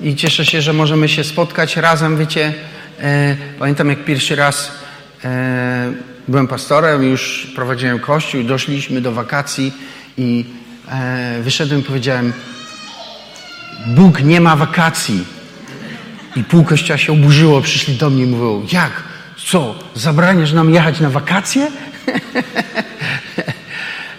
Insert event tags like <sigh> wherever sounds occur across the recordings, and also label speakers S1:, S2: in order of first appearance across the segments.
S1: i cieszę się, że możemy się spotkać razem. Wiecie, e, pamiętam jak pierwszy raz e, byłem pastorem, już prowadziłem kościół, doszliśmy do wakacji i e, wyszedłem i powiedziałem: Bóg nie ma wakacji. I pół kościoła się oburzyło, przyszli do mnie i mówią: Jak? Co? Zabraniasz nam jechać na wakacje? <laughs>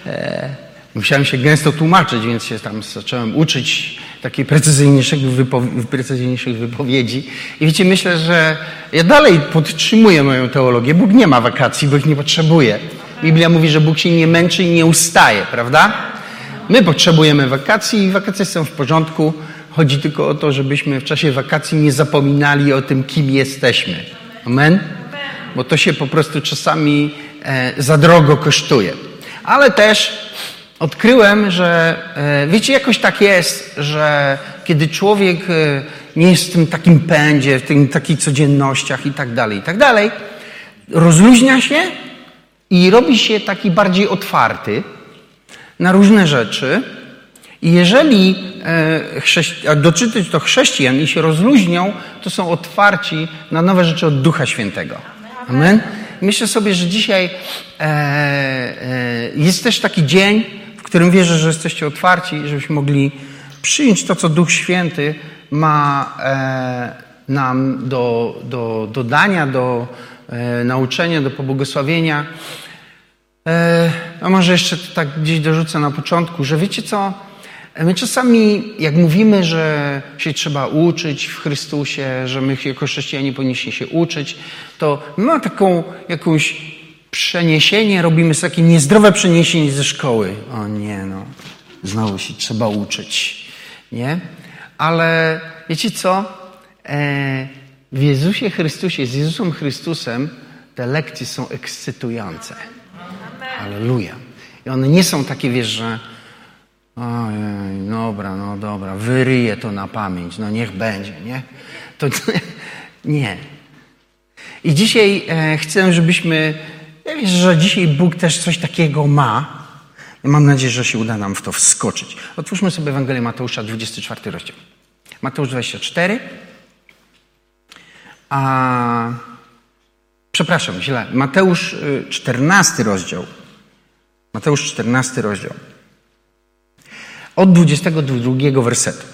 S1: E, musiałem się gęsto tłumaczyć, więc się tam zacząłem uczyć takiej precyzyjniejszych, wypow- precyzyjniejszych wypowiedzi. I wiecie, myślę, że ja dalej podtrzymuję moją teologię. Bóg nie ma wakacji, ich nie potrzebuje. Biblia mówi, że Bóg się nie męczy i nie ustaje, prawda? My potrzebujemy wakacji i wakacje są w porządku. Chodzi tylko o to, żebyśmy w czasie wakacji nie zapominali o tym, kim jesteśmy. Amen? Bo to się po prostu czasami e, za drogo kosztuje. Ale też odkryłem, że e, wiecie, jakoś tak jest, że kiedy człowiek e, nie jest w tym takim pędzie, w tym takich codziennościach i tak dalej, i tak dalej, rozluźnia się i robi się taki bardziej otwarty na różne rzeczy. I jeżeli e, chrześci- doczytać to chrześcijan i się rozluźnią, to są otwarci na nowe rzeczy od Ducha Świętego. Amen. Myślę sobie, że dzisiaj e, e, jest też taki dzień, którym wierzę, że jesteście otwarci, żebyśmy mogli przyjąć to, co Duch Święty ma e, nam do, do, do dania, do e, nauczenia, do pobłogosławienia. E, a może jeszcze tak gdzieś dorzucę na początku, że wiecie co? My czasami, jak mówimy, że się trzeba uczyć w Chrystusie, że my jako chrześcijanie powinniśmy się uczyć, to my taką jakąś przeniesienie, robimy sobie takie niezdrowe przeniesienie ze szkoły. O nie, no, znowu się trzeba uczyć, nie? Ale wiecie co? E, w Jezusie Chrystusie, z Jezusem Chrystusem te lekcje są ekscytujące. Halleluja. I one nie są takie, wiesz, że ojej, dobra, no dobra, wyryję to na pamięć, no niech będzie, nie? To <laughs> nie. I dzisiaj e, chcę, żebyśmy, ja wiesz, że dzisiaj Bóg też coś takiego ma. Mam nadzieję, że się uda nam w to wskoczyć. Otwórzmy sobie Ewangelię Mateusza, 24 rozdział. Mateusz 24. A przepraszam, źle. Mateusz y, 14 rozdział. Mateusz 14 rozdział. Od 22 wersetu.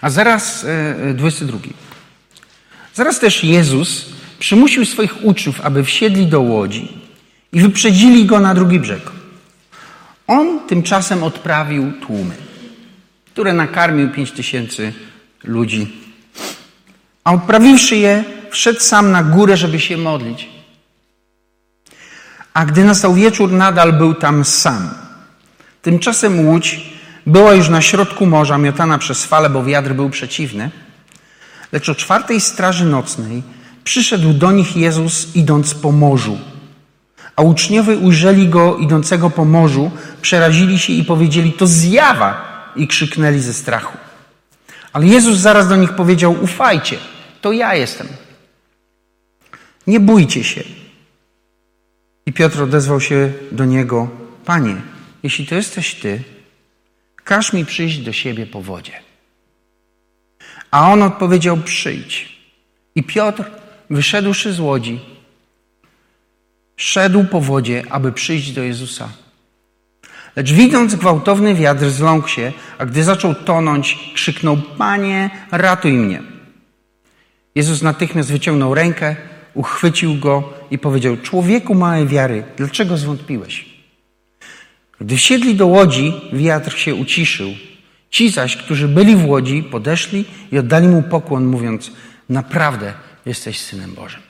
S1: A zaraz y, 22. Zaraz też Jezus przymusił swoich uczniów, aby wsiedli do łodzi i wyprzedzili go na drugi brzeg. On tymczasem odprawił tłumy, które nakarmił pięć tysięcy ludzi. A odprawiwszy je, wszedł sam na górę, żeby się modlić. A gdy nastał wieczór, nadal był tam sam. Tymczasem łódź była już na środku morza, miotana przez fale, bo wiatr był przeciwny. Lecz o czwartej straży nocnej przyszedł do nich Jezus, idąc po morzu. A uczniowie ujrzeli go idącego po morzu, przerazili się i powiedzieli: To zjawa! I krzyknęli ze strachu. Ale Jezus zaraz do nich powiedział: Ufajcie, to ja jestem. Nie bójcie się. I Piotr odezwał się do niego: Panie, jeśli to jesteś ty, każ mi przyjść do siebie po wodzie. A on odpowiedział: Przyjdź. I Piotr, wyszedłszy z łodzi, szedł po wodzie, aby przyjść do Jezusa. Lecz widząc gwałtowny wiatr, zląkł się, a gdy zaczął tonąć, krzyknął: Panie, ratuj mnie. Jezus natychmiast wyciągnął rękę, uchwycił go i powiedział: Człowieku małej wiary, dlaczego zwątpiłeś? Gdy wsiedli do łodzi, wiatr się uciszył. Ci zaś, którzy byli w łodzi, podeszli i oddali mu pokłon, mówiąc: Naprawdę jesteś synem Bożym.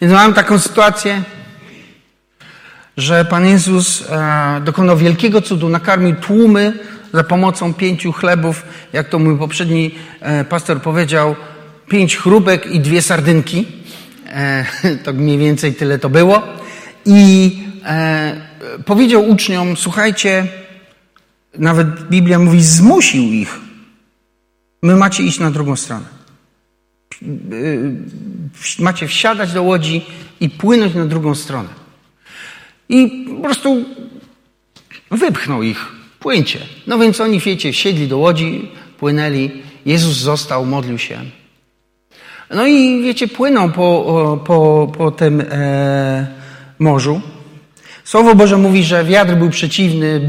S1: Więc mam taką sytuację, że Pan Jezus e, dokonał wielkiego cudu, nakarmił tłumy za pomocą pięciu chlebów, jak to mój poprzedni e, pastor powiedział, pięć chrubek i dwie sardynki. E, <laughs> to mniej więcej tyle to było. I powiedział uczniom, słuchajcie, nawet Biblia mówi, zmusił ich. My macie iść na drugą stronę. Macie wsiadać do łodzi i płynąć na drugą stronę. I po prostu wypchnął ich płyńcie. No więc oni, wiecie, siedli do łodzi, płynęli. Jezus został, modlił się. No i wiecie, płyną po, po, po tym e, morzu. Słowo Boże mówi, że wiatr był przeciwny,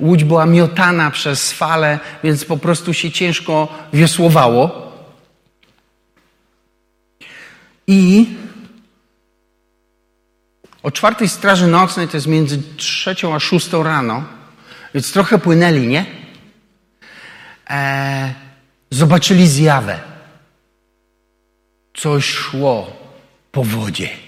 S1: łódź była miotana przez fale, więc po prostu się ciężko wiosłowało. I o czwartej straży nocnej to jest między trzecią a szóstą rano, więc trochę płynęli, nie? E, zobaczyli zjawę. Coś szło po wodzie.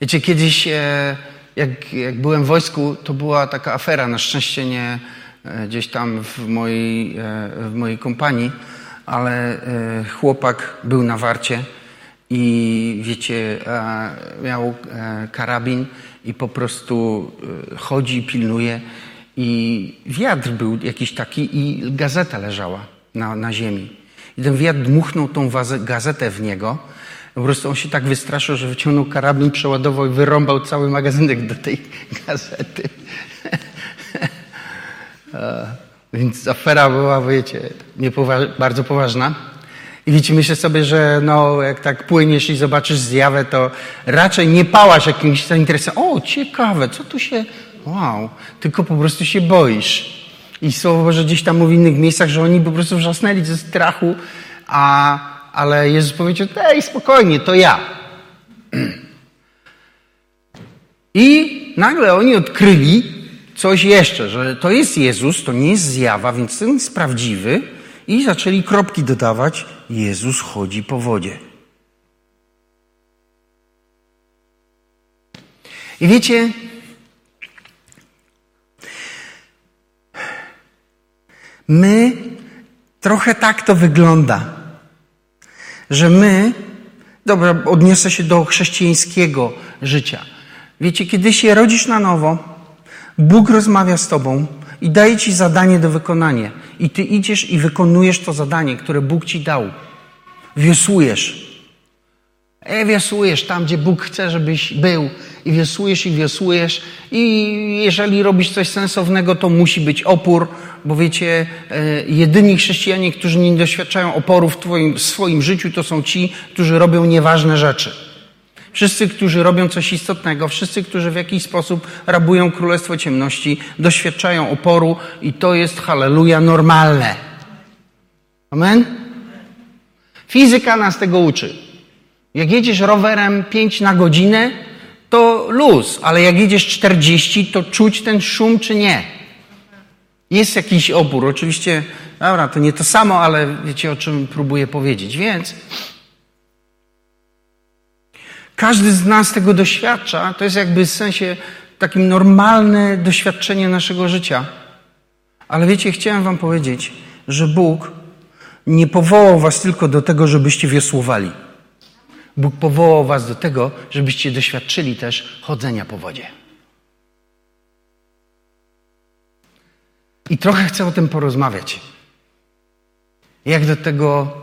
S1: Wiecie, kiedyś e, jak, jak byłem w wojsku, to była taka afera, na szczęście nie e, gdzieś tam w mojej, e, w mojej kompanii, ale chłopak był na warcie i wiecie, miał karabin i po prostu chodzi, pilnuje i wiatr był jakiś taki i gazeta leżała na, na ziemi. I ten wiatr dmuchnął tą gazetę w niego po prostu on się tak wystraszył, że wyciągnął karabin, przeładował i wyrąbał cały magazynek do tej gazety. <laughs> Więc afera była, wiecie, bardzo poważna. I wiecie, myślę sobie, że no, jak tak płyniesz i zobaczysz zjawę, to raczej nie pałasz jakimś zainteresowaniem. O, ciekawe, co tu się... Wow, tylko po prostu się boisz. I Słowo Boże gdzieś tam mówi w innych miejscach, że oni po prostu wrzasnęli ze strachu, a ale Jezus powiedział, ej, spokojnie, to ja. <clears throat> I nagle oni odkryli coś jeszcze, że to jest Jezus, to nie jest zjawa, więc ten jest prawdziwy i zaczęli kropki dodawać, Jezus chodzi po wodzie. I wiecie, my trochę tak to wygląda że my, dobra, odniosę się do chrześcijańskiego życia. Wiecie, kiedy się rodzisz na nowo, Bóg rozmawia z tobą i daje ci zadanie do wykonania. I ty idziesz i wykonujesz to zadanie, które Bóg ci dał. Wiosłujesz. E, wiosłujesz tam, gdzie Bóg chce, żebyś był. I wiosłujesz, i wiosłujesz. I jeżeli robisz coś sensownego, to musi być opór, bo wiecie, e, jedyni chrześcijanie, którzy nie doświadczają oporu w, twoim, w swoim życiu, to są ci, którzy robią nieważne rzeczy. Wszyscy, którzy robią coś istotnego, wszyscy, którzy w jakiś sposób rabują królestwo ciemności, doświadczają oporu i to jest, halleluja, normalne. Amen? Fizyka nas tego uczy. Jak jedziesz rowerem 5 na godzinę, to luz, ale jak jedziesz 40, to czuć ten szum czy nie. Jest jakiś opór. Oczywiście, dobra, to nie to samo, ale wiecie o czym próbuję powiedzieć. Więc każdy z nas tego doświadcza. To jest jakby w sensie takim normalne doświadczenie naszego życia. Ale wiecie, chciałem Wam powiedzieć, że Bóg nie powołał Was tylko do tego, żebyście wiosłowali. Bóg powołał Was do tego, żebyście doświadczyli też chodzenia po wodzie. I trochę chcę o tym porozmawiać. Jak do tego.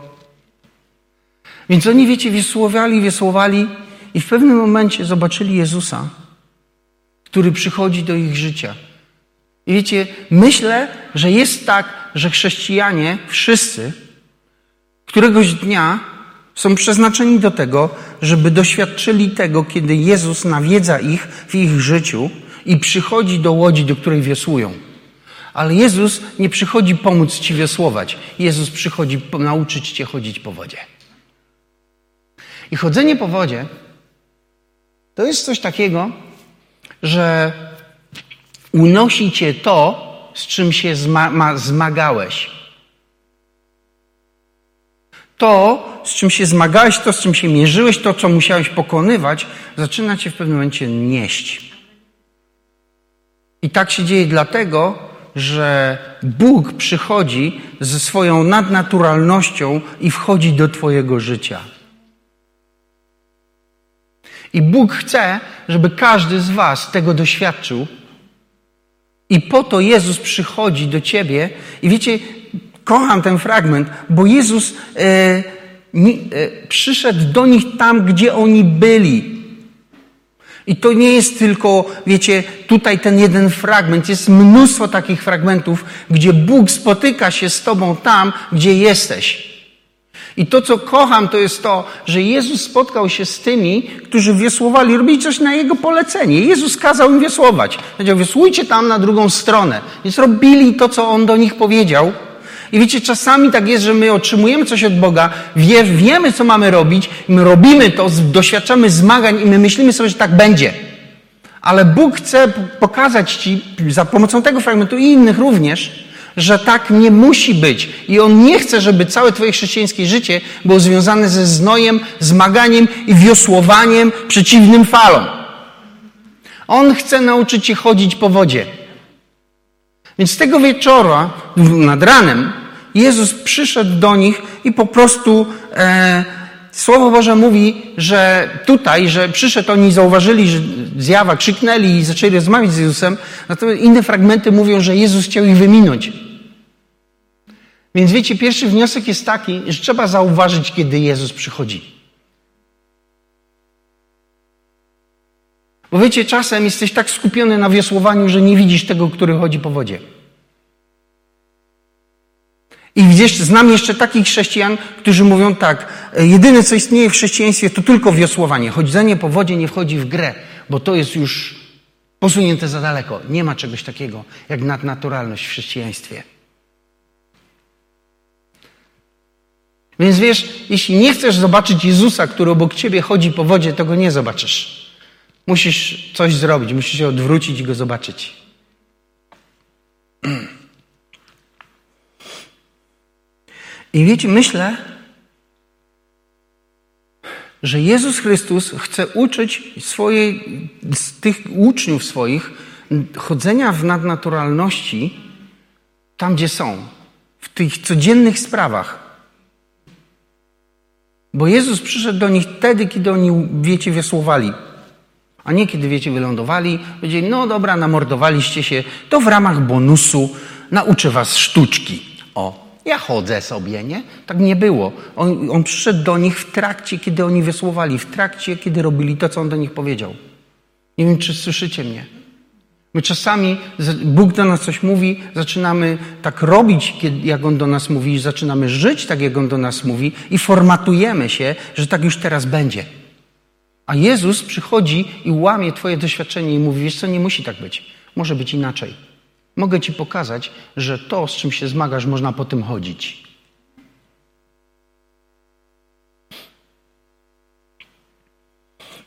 S1: Więc oni, wiecie, wiosłowali, wiosłowali i w pewnym momencie zobaczyli Jezusa, który przychodzi do ich życia. I wiecie, myślę, że jest tak, że chrześcijanie, wszyscy, któregoś dnia są przeznaczeni do tego, żeby doświadczyli tego, kiedy Jezus nawiedza ich w ich życiu i przychodzi do łodzi, do której wiosłują. Ale Jezus nie przychodzi pomóc ci wiosłować. Jezus przychodzi nauczyć cię chodzić po wodzie. I chodzenie po wodzie to jest coś takiego, że unosi cię to, z czym się zma zmagałeś. To, z czym się zmagałeś, to, z czym się mierzyłeś, to, co musiałeś pokonywać, zaczyna cię w pewnym momencie nieść. I tak się dzieje dlatego, że Bóg przychodzi ze swoją nadnaturalnością i wchodzi do Twojego życia. I Bóg chce, żeby każdy z Was tego doświadczył. I po to Jezus przychodzi do Ciebie. I wiecie, kocham ten fragment, bo Jezus e, e, przyszedł do nich tam, gdzie oni byli. I to nie jest tylko, wiecie, tutaj ten jeden fragment, jest mnóstwo takich fragmentów, gdzie Bóg spotyka się z Tobą tam, gdzie jesteś. I to, co kocham, to jest to, że Jezus spotkał się z tymi, którzy wiosłowali, robili coś na Jego polecenie. Jezus kazał im wiosłować. Powiedział, wiosłujcie tam na drugą stronę. Więc robili to, co On do nich powiedział. I wiecie, czasami tak jest, że my otrzymujemy coś od Boga, wie, wiemy, co mamy robić, my robimy to, doświadczamy zmagań i my myślimy sobie, że tak będzie. Ale Bóg chce pokazać Ci za pomocą tego fragmentu i innych również, że tak nie musi być. I On nie chce, żeby całe Twoje chrześcijańskie życie było związane ze znojem, zmaganiem i wiosłowaniem przeciwnym falom. On chce nauczyć Cię chodzić po wodzie. Więc tego wieczora, nad ranem, Jezus przyszedł do nich i po prostu e, Słowo Boże mówi, że tutaj, że przyszedł, oni zauważyli, że zjawa, krzyknęli i zaczęli rozmawiać z Jezusem. Natomiast inne fragmenty mówią, że Jezus chciał ich wyminąć. Więc wiecie, pierwszy wniosek jest taki, że trzeba zauważyć, kiedy Jezus przychodzi. Bo wiecie, czasem jesteś tak skupiony na wiosłowaniu, że nie widzisz tego, który chodzi po wodzie. I widzisz, znam jeszcze takich chrześcijan, którzy mówią tak, jedyne co istnieje w chrześcijaństwie to tylko wiosłowanie. Chodzenie po wodzie nie wchodzi w grę, bo to jest już posunięte za daleko. Nie ma czegoś takiego jak nadnaturalność w chrześcijaństwie. Więc wiesz, jeśli nie chcesz zobaczyć Jezusa, który obok ciebie chodzi po wodzie, to go nie zobaczysz. Musisz coś zrobić, musisz się odwrócić i go zobaczyć. <clears throat> I wiecie, myślę, że Jezus Chrystus chce uczyć swojej, tych uczniów swoich chodzenia w nadnaturalności tam, gdzie są, w tych codziennych sprawach. Bo Jezus przyszedł do nich wtedy, kiedy oni, wiecie, wiosłowali. A nie kiedy, wiecie, wylądowali. Powiedzieli, no dobra, namordowaliście się, to w ramach bonusu nauczę was sztuczki. O, ja chodzę sobie, nie? Tak nie było. On, on przyszedł do nich w trakcie, kiedy oni wiosłowali, w trakcie, kiedy robili to, co on do nich powiedział. Nie wiem, czy słyszycie mnie. My czasami, Bóg do nas coś mówi, zaczynamy tak robić, jak On do nas mówi, zaczynamy żyć tak, jak On do nas mówi i formatujemy się, że tak już teraz będzie. A Jezus przychodzi i łamie Twoje doświadczenie i mówi, wiesz co, nie musi tak być. Może być inaczej. Mogę Ci pokazać, że to, z czym się zmagasz, można po tym chodzić.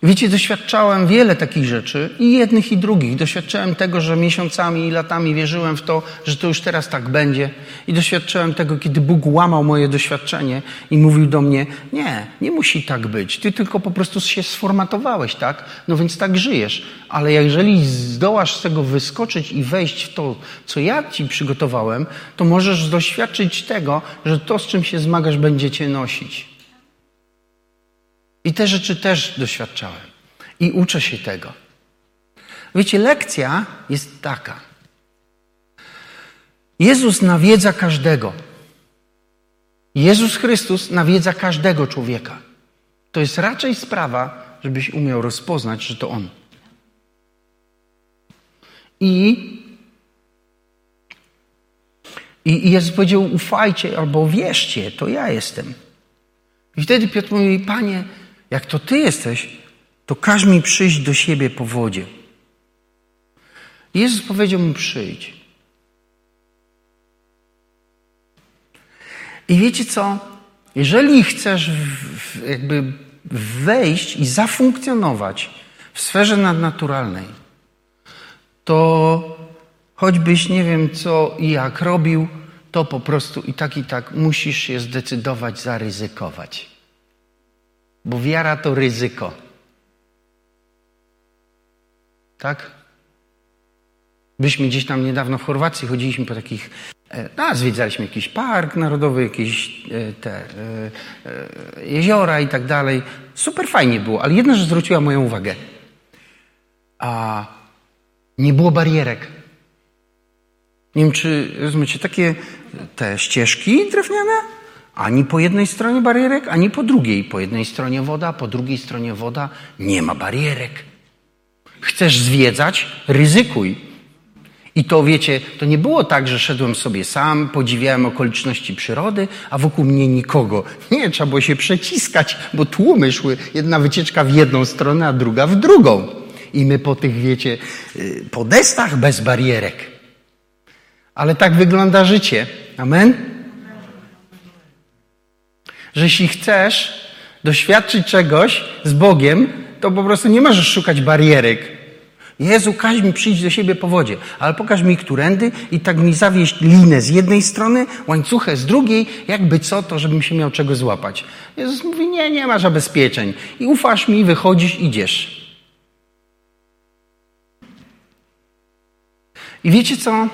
S1: Wiecie, doświadczałem wiele takich rzeczy, i jednych, i drugich. Doświadczałem tego, że miesiącami i latami wierzyłem w to, że to już teraz tak będzie. I doświadczyłem tego, kiedy Bóg łamał moje doświadczenie i mówił do mnie: Nie, nie musi tak być. Ty tylko po prostu się sformatowałeś, tak? No więc tak żyjesz. Ale jeżeli zdołasz z tego wyskoczyć i wejść w to, co ja ci przygotowałem, to możesz doświadczyć tego, że to, z czym się zmagasz, będzie cię nosić. I te rzeczy też doświadczałem. I uczę się tego. Wiecie, lekcja jest taka. Jezus nawiedza każdego. Jezus Chrystus nawiedza każdego człowieka. To jest raczej sprawa, żebyś umiał rozpoznać, że to On. I, i Jezus powiedział: Ufajcie albo wierzcie, to ja jestem. I wtedy Piotr mówi: Panie, jak to Ty jesteś, to każ mi przyjść do siebie po wodzie. Jezus powiedział mu: przyjdź. I wiecie co? Jeżeli chcesz jakby wejść i zafunkcjonować w sferze nadnaturalnej, to choćbyś nie wiem co i jak robił, to po prostu i tak i tak musisz się zdecydować zaryzykować bo wiara to ryzyko. Tak? Byliśmy gdzieś tam niedawno w Chorwacji, chodziliśmy po takich, e, no, zwiedzaliśmy jakiś park narodowy, jakieś e, te e, jeziora i tak dalej. Super fajnie było, ale jedna rzecz zwróciła moją uwagę. A nie było barierek. Nie wiem, czy rozumiecie, takie te ścieżki drewniane, ani po jednej stronie barierek, ani po drugiej. Po jednej stronie woda, po drugiej stronie woda. Nie ma barierek. Chcesz zwiedzać? Ryzykuj. I to wiecie, to nie było tak, że szedłem sobie sam, podziwiałem okoliczności przyrody, a wokół mnie nikogo. Nie, trzeba było się przeciskać, bo tłumy szły. Jedna wycieczka w jedną stronę, a druga w drugą. I my po tych, wiecie, y, podestach bez barierek. Ale tak wygląda życie. Amen? Że jeśli chcesz doświadczyć czegoś z Bogiem, to po prostu nie możesz szukać barierek. Jezu, każ mi przyjść do siebie po wodzie, ale pokaż mi którędy i tak mi zawieść linę z jednej strony, łańcuchę z drugiej, jakby co, to żebym się miał czego złapać. Jezus mówi, nie, nie ma zabezpieczeń. I ufasz mi, wychodzisz, idziesz. I wiecie co?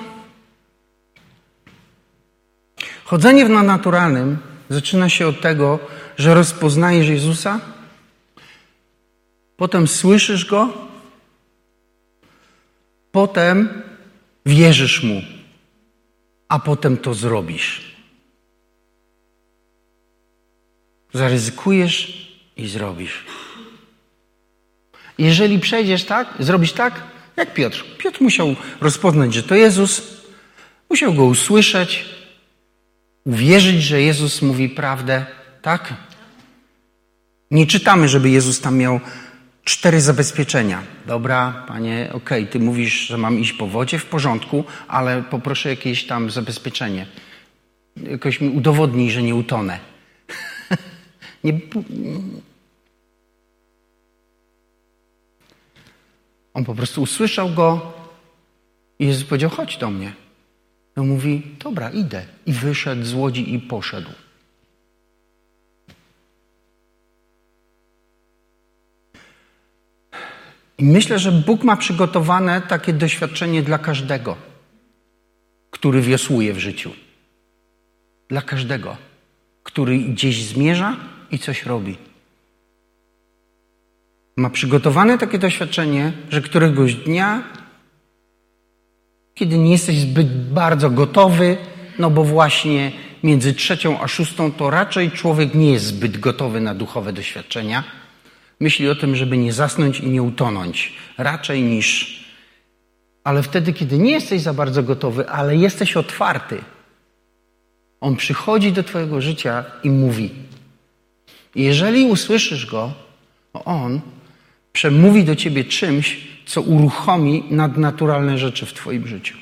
S1: Chodzenie w nadnaturalnym zaczyna się od tego, że rozpoznajesz Jezusa, potem słyszysz Go, potem wierzysz Mu, a potem to zrobisz. Zaryzykujesz i zrobisz. Jeżeli przejdziesz tak, zrobisz tak, jak Piotr. Piotr musiał rozpoznać, że to Jezus, musiał go usłyszeć, uwierzyć, że Jezus mówi prawdę, tak? Nie czytamy, żeby Jezus tam miał cztery zabezpieczenia. Dobra, panie, okej, okay, ty mówisz, że mam iść po wodzie, w porządku, ale poproszę jakieś tam zabezpieczenie. Jakoś mi udowodnij, że nie utonę. <laughs> nie... On po prostu usłyszał go i Jezus powiedział, chodź do mnie. On mówi, dobra, idę. I wyszedł z łodzi i poszedł. I myślę, że Bóg ma przygotowane takie doświadczenie dla każdego, który wiosłuje w życiu. Dla każdego, który gdzieś zmierza i coś robi. Ma przygotowane takie doświadczenie, że któregoś dnia, kiedy nie jesteś zbyt bardzo gotowy, no bo właśnie między trzecią a szóstą to raczej człowiek nie jest zbyt gotowy na duchowe doświadczenia myśli o tym, żeby nie zasnąć i nie utonąć, raczej niż. Ale wtedy, kiedy nie jesteś za bardzo gotowy, ale jesteś otwarty, on przychodzi do Twojego życia i mówi. Jeżeli usłyszysz go, on przemówi do Ciebie czymś, co uruchomi nadnaturalne rzeczy w Twoim życiu.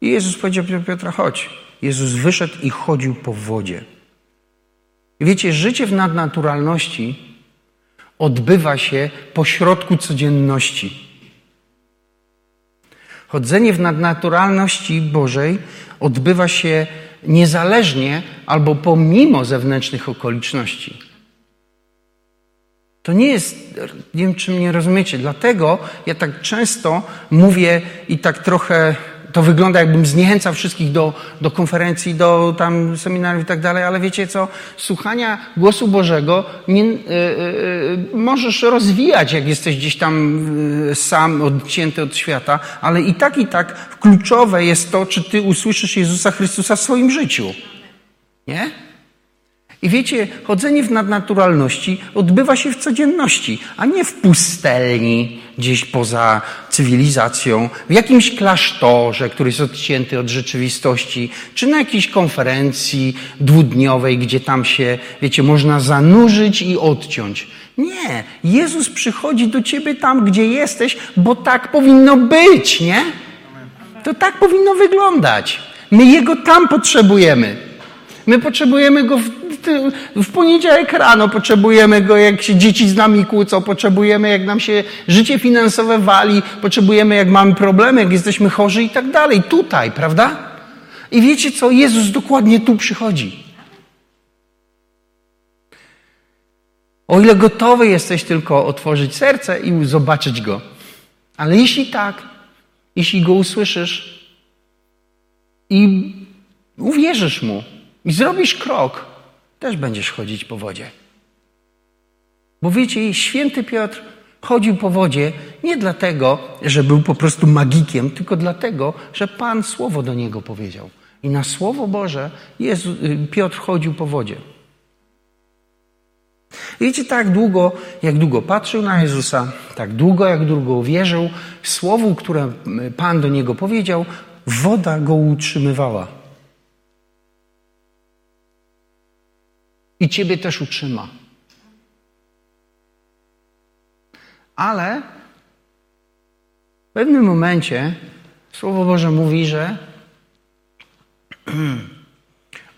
S1: I Jezus powiedział Piotra, chodź. Jezus wyszedł i chodził po wodzie. Wiecie, życie w nadnaturalności odbywa się pośrodku codzienności. Chodzenie w nadnaturalności Bożej odbywa się niezależnie albo pomimo zewnętrznych okoliczności. To nie jest, nie wiem czy mnie rozumiecie, dlatego ja tak często mówię i tak trochę to wygląda, jakbym zniechęcał wszystkich do, do konferencji, do tam seminariów i tak dalej, ale wiecie co? Słuchania głosu Bożego nie, yy, yy, możesz rozwijać, jak jesteś gdzieś tam sam, odcięty od świata, ale i tak, i tak kluczowe jest to, czy ty usłyszysz Jezusa Chrystusa w swoim życiu. Nie? I wiecie, chodzenie w nadnaturalności odbywa się w codzienności, a nie w pustelni, gdzieś poza cywilizacją, w jakimś klasztorze, który jest odcięty od rzeczywistości, czy na jakiejś konferencji dwudniowej, gdzie tam się, wiecie, można zanurzyć i odciąć. Nie, Jezus przychodzi do ciebie tam, gdzie jesteś, bo tak powinno być, nie? To tak powinno wyglądać. My Jego tam potrzebujemy. My potrzebujemy Go w w poniedziałek rano potrzebujemy go, jak się dzieci z nami kłócą, potrzebujemy, jak nam się życie finansowe wali, potrzebujemy, jak mamy problemy, jak jesteśmy chorzy i tak dalej. Tutaj, prawda? I wiecie co? Jezus dokładnie tu przychodzi. O ile gotowy jesteś tylko otworzyć serce i zobaczyć go. Ale jeśli tak, jeśli go usłyszysz i uwierzysz mu i zrobisz krok, też będziesz chodzić po wodzie. Bo wiecie, święty Piotr chodził po wodzie nie dlatego, że był po prostu magikiem, tylko dlatego, że Pan słowo do niego powiedział. I na słowo Boże Jezu, y, Piotr chodził po wodzie. Wiecie, tak długo, jak długo patrzył na Jezusa, tak długo, jak długo wierzył słowu, które Pan do niego powiedział, woda go utrzymywała. I ciebie też utrzyma. Ale w pewnym momencie Słowo Boże mówi, że <clears throat>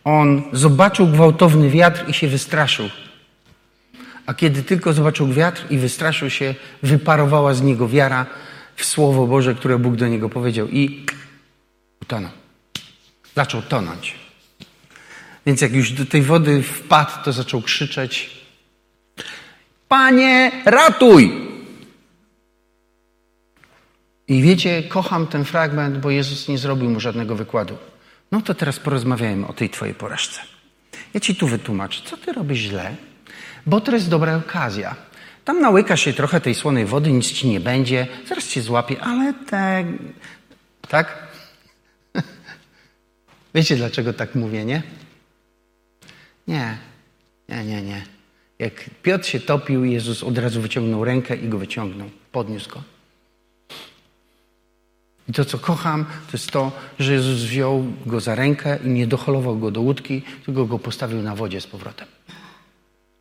S1: on zobaczył gwałtowny wiatr i się wystraszył. A kiedy tylko zobaczył wiatr i wystraszył się, wyparowała z niego wiara w Słowo Boże, które Bóg do niego powiedział i utonął. Zaczął tonąć. Więc jak już do tej wody wpadł, to zaczął krzyczeć: Panie, ratuj! I wiecie, kocham ten fragment, bo Jezus nie zrobił mu żadnego wykładu. No to teraz porozmawiajmy o tej twojej porażce. Ja ci tu wytłumaczę, co ty robisz źle, bo to jest dobra okazja. Tam nałykasz się trochę tej słonej wody, nic ci nie będzie, zaraz cię złapie, ale te... Tak? <laughs> Wiecie, dlaczego tak mówię, nie? Nie, nie, nie, nie. Jak Piotr się topił, Jezus od razu wyciągnął rękę i go wyciągnął, podniósł go. I to, co kocham, to jest to, że Jezus wziął go za rękę i nie docholował go do łódki, tylko go postawił na wodzie z powrotem.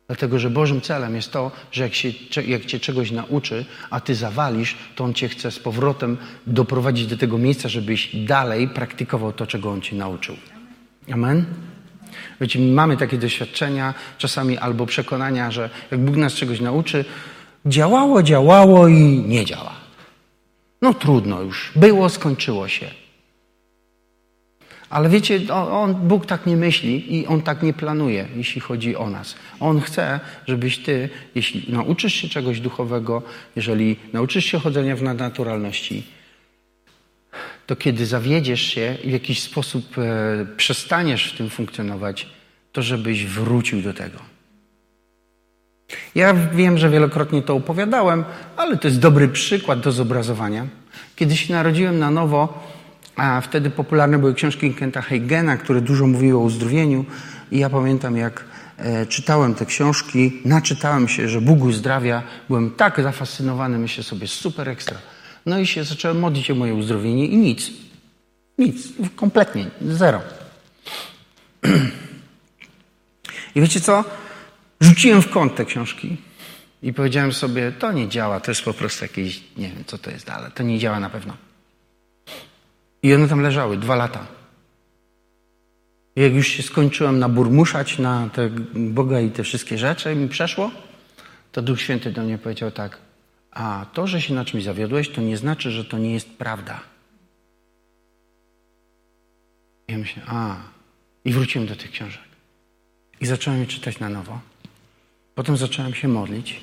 S1: Dlatego, że Bożym celem jest to, że jak, się, jak cię czegoś nauczy, a ty zawalisz, to On cię chce z powrotem doprowadzić do tego miejsca, żebyś dalej praktykował to, czego On cię nauczył. Amen? Wiecie, mamy takie doświadczenia, czasami albo przekonania, że jak Bóg nas czegoś nauczy, działało, działało i nie działa. No trudno już, było, skończyło się. Ale wiecie, on, Bóg tak nie myśli i On tak nie planuje, jeśli chodzi o nas. On chce, żebyś ty, jeśli nauczysz się czegoś duchowego, jeżeli nauczysz się chodzenia w nadnaturalności, to kiedy zawiedziesz się i w jakiś sposób e, przestaniesz w tym funkcjonować, to żebyś wrócił do tego. Ja wiem, że wielokrotnie to opowiadałem, ale to jest dobry przykład do zobrazowania. Kiedy się narodziłem na nowo, a wtedy popularne były książki Kenta Heigena, które dużo mówiły o uzdrowieniu. I ja pamiętam, jak e, czytałem te książki, naczytałem się, że Bóg uzdrawia. Byłem tak zafascynowany, myślę sobie, super ekstra. No i się zacząłem modlić o moje uzdrowienie i nic. Nic. Kompletnie. Zero. <clears throat> I wiecie co? Rzuciłem w kąt te książki i powiedziałem sobie, to nie działa, to jest po prostu jakieś, nie wiem co to jest, ale to nie działa na pewno. I one tam leżały dwa lata. I jak już się skończyłem naburmuszać na Boga i te wszystkie rzeczy, mi przeszło, to Duch Święty do mnie powiedział tak, a to, że się na czymś zawiodłeś, to nie znaczy, że to nie jest prawda. I ja myślę, a, i wróciłem do tych książek. I zacząłem je czytać na nowo. Potem zacząłem się modlić.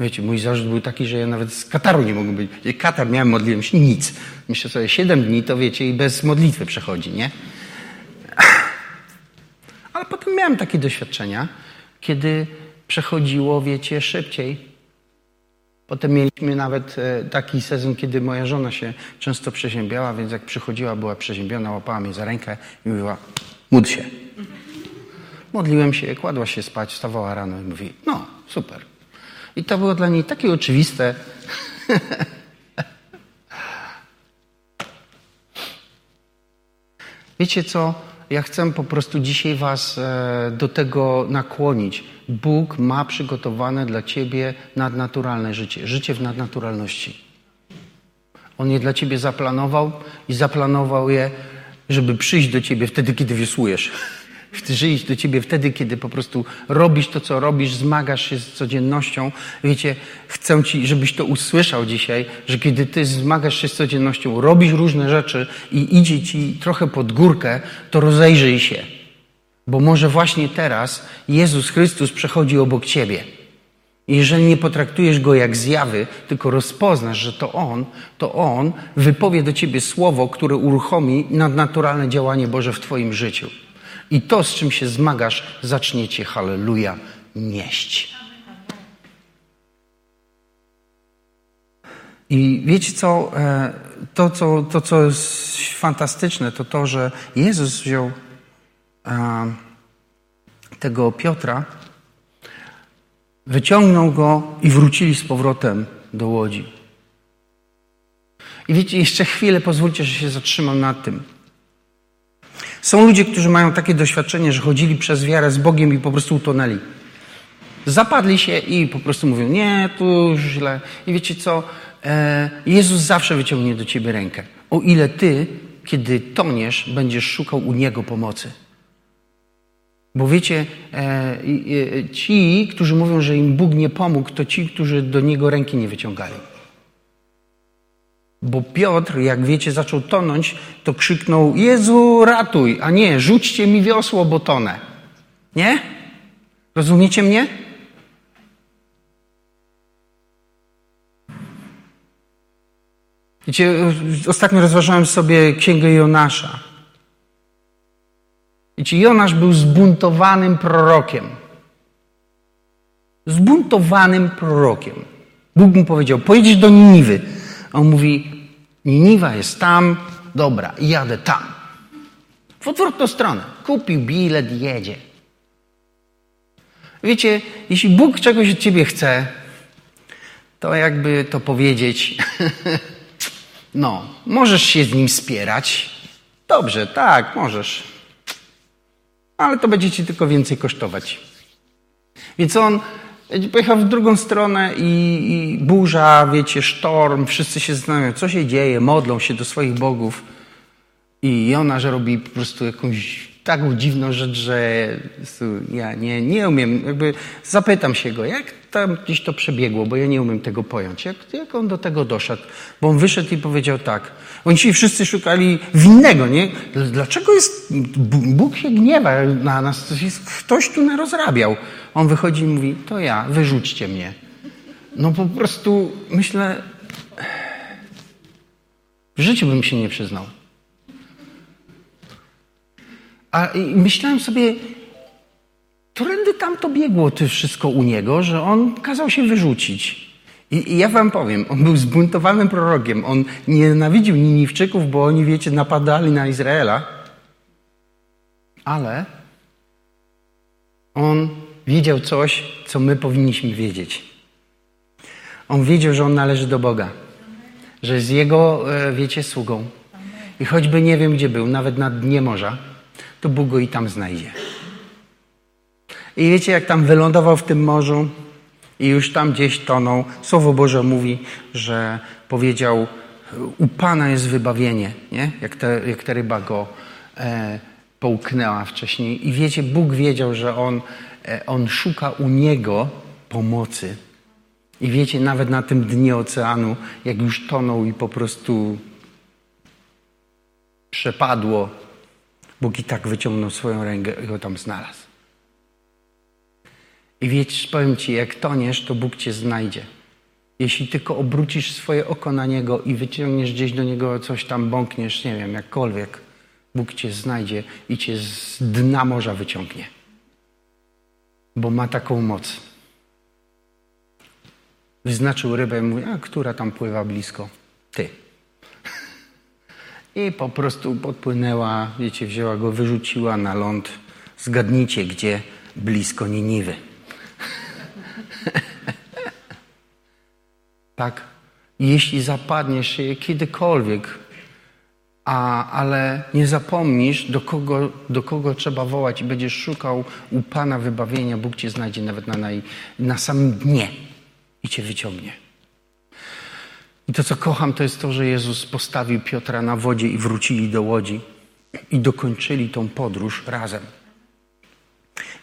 S1: Wiecie, mój zarzut był taki, że ja nawet z Kataru nie mogłem być. Katar miałem, modliłem się, nic. Myślę sobie, siedem dni to wiecie i bez modlitwy przechodzi, nie? Ale potem miałem takie doświadczenia, kiedy przechodziło, wiecie, szybciej. Potem mieliśmy nawet e, taki sezon, kiedy moja żona się często przeziębiała, więc jak przychodziła, była przeziębiona, łapała mnie za rękę i mówiła, módl się. Modliłem się, kładła się spać, wstawała rano i mówi, no, super. I to było dla niej takie oczywiste. <laughs> Wiecie co? Ja chcę po prostu dzisiaj Was e, do tego nakłonić. Bóg ma przygotowane dla Ciebie nadnaturalne życie, życie w nadnaturalności. On je dla Ciebie zaplanował i zaplanował je, żeby przyjść do Ciebie wtedy, kiedy wiosłujesz. Żyć do ciebie wtedy, kiedy po prostu robisz to, co robisz, zmagasz się z codziennością. Wiecie, chcę ci, żebyś to usłyszał dzisiaj, że kiedy ty zmagasz się z codziennością, robisz różne rzeczy i idzie ci trochę pod górkę, to rozejrzyj się. Bo może właśnie teraz Jezus Chrystus przechodzi obok ciebie. I jeżeli nie potraktujesz go jak zjawy, tylko rozpoznasz, że to on, to on wypowie do ciebie słowo, które uruchomi nadnaturalne działanie Boże w twoim życiu. I to, z czym się zmagasz, zaczniecie, halleluja, nieść. I wiecie co, e, to co, to, co jest fantastyczne, to to, że Jezus wziął e, tego Piotra wyciągnął go i wrócili z powrotem do łodzi. I wiecie, jeszcze chwilę pozwólcie, że się zatrzymam nad tym. Są ludzie, którzy mają takie doświadczenie, że chodzili przez wiarę z Bogiem i po prostu utonęli. Zapadli się i po prostu mówią, nie, tu źle. I wiecie co? E, Jezus zawsze wyciągnie do ciebie rękę. O ile ty, kiedy toniesz, będziesz szukał u Niego pomocy. Bo wiecie, e, ci, którzy mówią, że im Bóg nie pomógł, to ci, którzy do Niego ręki nie wyciągali. Bo Piotr, jak wiecie, zaczął tonąć, to krzyknął: Jezu, ratuj, a nie, rzućcie mi wiosło, bo tonę. Nie? Rozumiecie mnie? Wiecie, ostatnio rozważałem sobie księgę Jonasza. Wiecie, Jonasz był zbuntowanym prorokiem. Zbuntowanym prorokiem. Bóg mu powiedział: Pojedziesz do Niniwy. On mówi: Niniwa jest tam, dobra, jadę tam. W odwrotną stronę. Kupił bilet, jedzie. Wiecie, jeśli Bóg czegoś od ciebie chce, to jakby to powiedzieć, <laughs> no, możesz się z nim spierać. Dobrze, tak, możesz. Ale to będzie ci tylko więcej kosztować. Więc on Pojechał w drugą stronę i, i burza, wiecie, sztorm, wszyscy się zastanawiają, co się dzieje, modlą się do swoich bogów. I ona, że robi po prostu jakąś taką dziwną rzecz, że ja nie, nie umiem, jakby zapytam się go, jak tam gdzieś to przebiegło, bo ja nie umiem tego pojąć. Jak, jak on do tego doszedł? Bo on wyszedł i powiedział tak. Oni się wszyscy szukali winnego, nie? Dlaczego jest, Bóg się gniewa na nas, ktoś tu narozrabiał. On wychodzi i mówi, to ja, wyrzućcie mnie. No po prostu myślę, w życiu bym się nie przyznał. A myślałem sobie, którędy tam to biegło to wszystko u niego, że on kazał się wyrzucić. I, I, ja wam powiem, on był zbuntowanym prorokiem. On nienawidził Niniwczyków, bo oni, wiecie, napadali na Izraela. Ale on wiedział coś, co my powinniśmy wiedzieć. On wiedział, że on należy do Boga. Że jest Jego, e, wiecie, sługą. I choćby nie wiem, gdzie był, nawet na dnie morza, to Bóg go i tam znajdzie. I wiecie, jak tam wylądował w tym morzu i już tam gdzieś tonął, Słowo Boże mówi, że powiedział, u Pana jest wybawienie, nie? Jak, te, jak ta ryba go e, połknęła wcześniej. I wiecie, Bóg wiedział, że on, e, on szuka u Niego pomocy. I wiecie, nawet na tym dnie oceanu, jak już tonął i po prostu przepadło, Bóg i tak wyciągnął swoją rękę i go tam znalazł. I wiecie, powiem Ci, jak toniesz, to Bóg Cię znajdzie. Jeśli tylko obrócisz swoje oko na Niego i wyciągniesz gdzieś do Niego coś tam, bąkniesz, nie wiem, jakkolwiek, Bóg Cię znajdzie i Cię z dna morza wyciągnie. Bo ma taką moc. Wyznaczył rybę i mówi, a która tam pływa blisko? Ty. <laughs> I po prostu podpłynęła, wiecie, wzięła go, wyrzuciła na ląd. Zgadnijcie, gdzie? Blisko Niniwy. Tak? Jeśli zapadniesz się kiedykolwiek, a, ale nie zapomnisz, do kogo, do kogo trzeba wołać i będziesz szukał u Pana wybawienia, Bóg cię znajdzie nawet na, naj, na samym dnie i cię wyciągnie. I to, co kocham, to jest to, że Jezus postawił Piotra na wodzie i wrócili do łodzi i dokończyli tą podróż razem.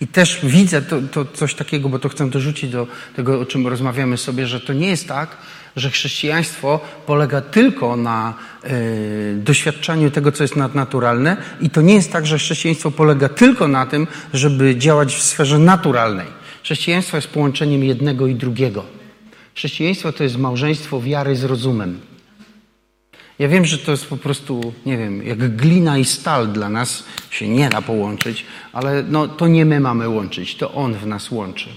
S1: I też widzę to, to coś takiego, bo to chcę dorzucić do tego, o czym rozmawiamy sobie, że to nie jest tak, że chrześcijaństwo polega tylko na y, doświadczaniu tego, co jest nadnaturalne, i to nie jest tak, że chrześcijaństwo polega tylko na tym, żeby działać w sferze naturalnej. Chrześcijaństwo jest połączeniem jednego i drugiego. Chrześcijaństwo to jest małżeństwo wiary z rozumem. Ja wiem, że to jest po prostu, nie wiem, jak glina i stal dla nas się nie da połączyć, ale no, to nie my mamy łączyć, to On w nas łączy.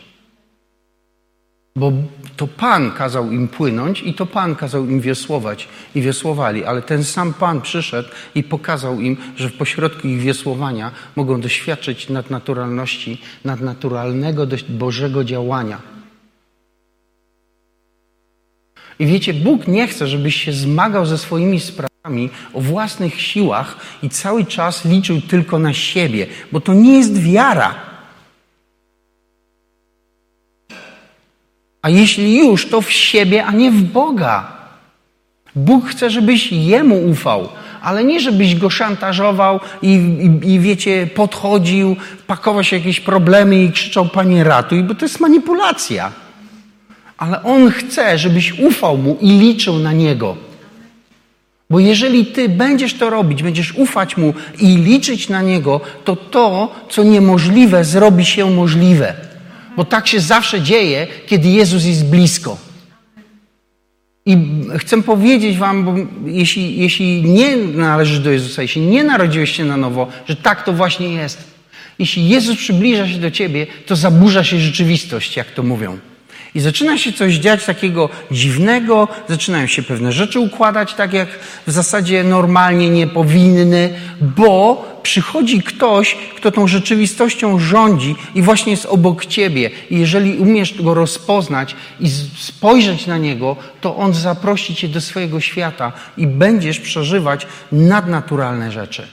S1: Bo to Pan kazał im płynąć i to Pan kazał im wiosłować i wiosłowali, ale ten sam Pan przyszedł i pokazał im, że w pośrodku ich wiosłowania mogą doświadczyć nadnaturalności, nadnaturalnego Bożego działania. I wiecie, Bóg nie chce, żebyś się zmagał ze swoimi sprawami o własnych siłach i cały czas liczył tylko na siebie, bo to nie jest wiara. A jeśli już, to w siebie, a nie w Boga. Bóg chce, żebyś Jemu ufał, ale nie żebyś go szantażował i, i, i wiecie, podchodził, pakował się jakieś problemy i krzyczał, Panie ratuj, bo to jest manipulacja. Ale On chce, żebyś ufał Mu i liczył na Niego. Bo jeżeli Ty będziesz to robić, będziesz ufać Mu i liczyć na Niego, to to, co niemożliwe, zrobi się możliwe. Bo tak się zawsze dzieje, kiedy Jezus jest blisko. I chcę powiedzieć Wam, bo jeśli, jeśli nie należysz do Jezusa, jeśli nie narodziłeś się na nowo, że tak to właśnie jest. Jeśli Jezus przybliża się do Ciebie, to zaburza się rzeczywistość, jak to mówią. I zaczyna się coś dziać takiego dziwnego, zaczynają się pewne rzeczy układać tak, jak w zasadzie normalnie nie powinny, bo przychodzi ktoś, kto tą rzeczywistością rządzi i właśnie jest obok ciebie. I jeżeli umiesz go rozpoznać i spojrzeć na niego, to on zaprosi cię do swojego świata i będziesz przeżywać nadnaturalne rzeczy.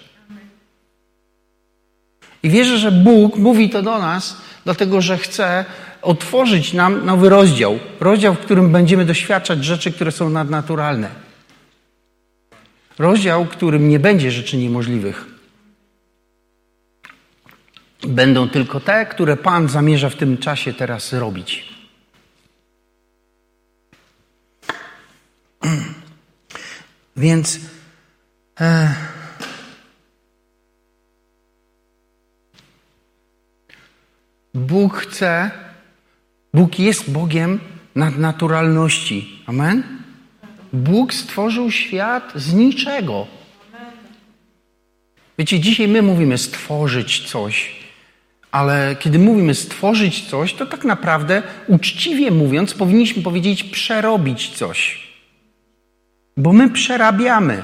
S1: I wierzę, że Bóg mówi to do nas, dlatego że chce otworzyć nam nowy rozdział. Rozdział, w którym będziemy doświadczać rzeczy, które są nadnaturalne. Rozdział, w którym nie będzie rzeczy niemożliwych. Będą tylko te, które Pan zamierza w tym czasie teraz robić. <clears throat> Więc. E, Bóg chce, Bóg jest Bogiem nadnaturalności. Amen? Bóg stworzył świat z niczego. Wiecie, dzisiaj my mówimy stworzyć coś, ale kiedy mówimy stworzyć coś, to tak naprawdę uczciwie mówiąc, powinniśmy powiedzieć przerobić coś. Bo my przerabiamy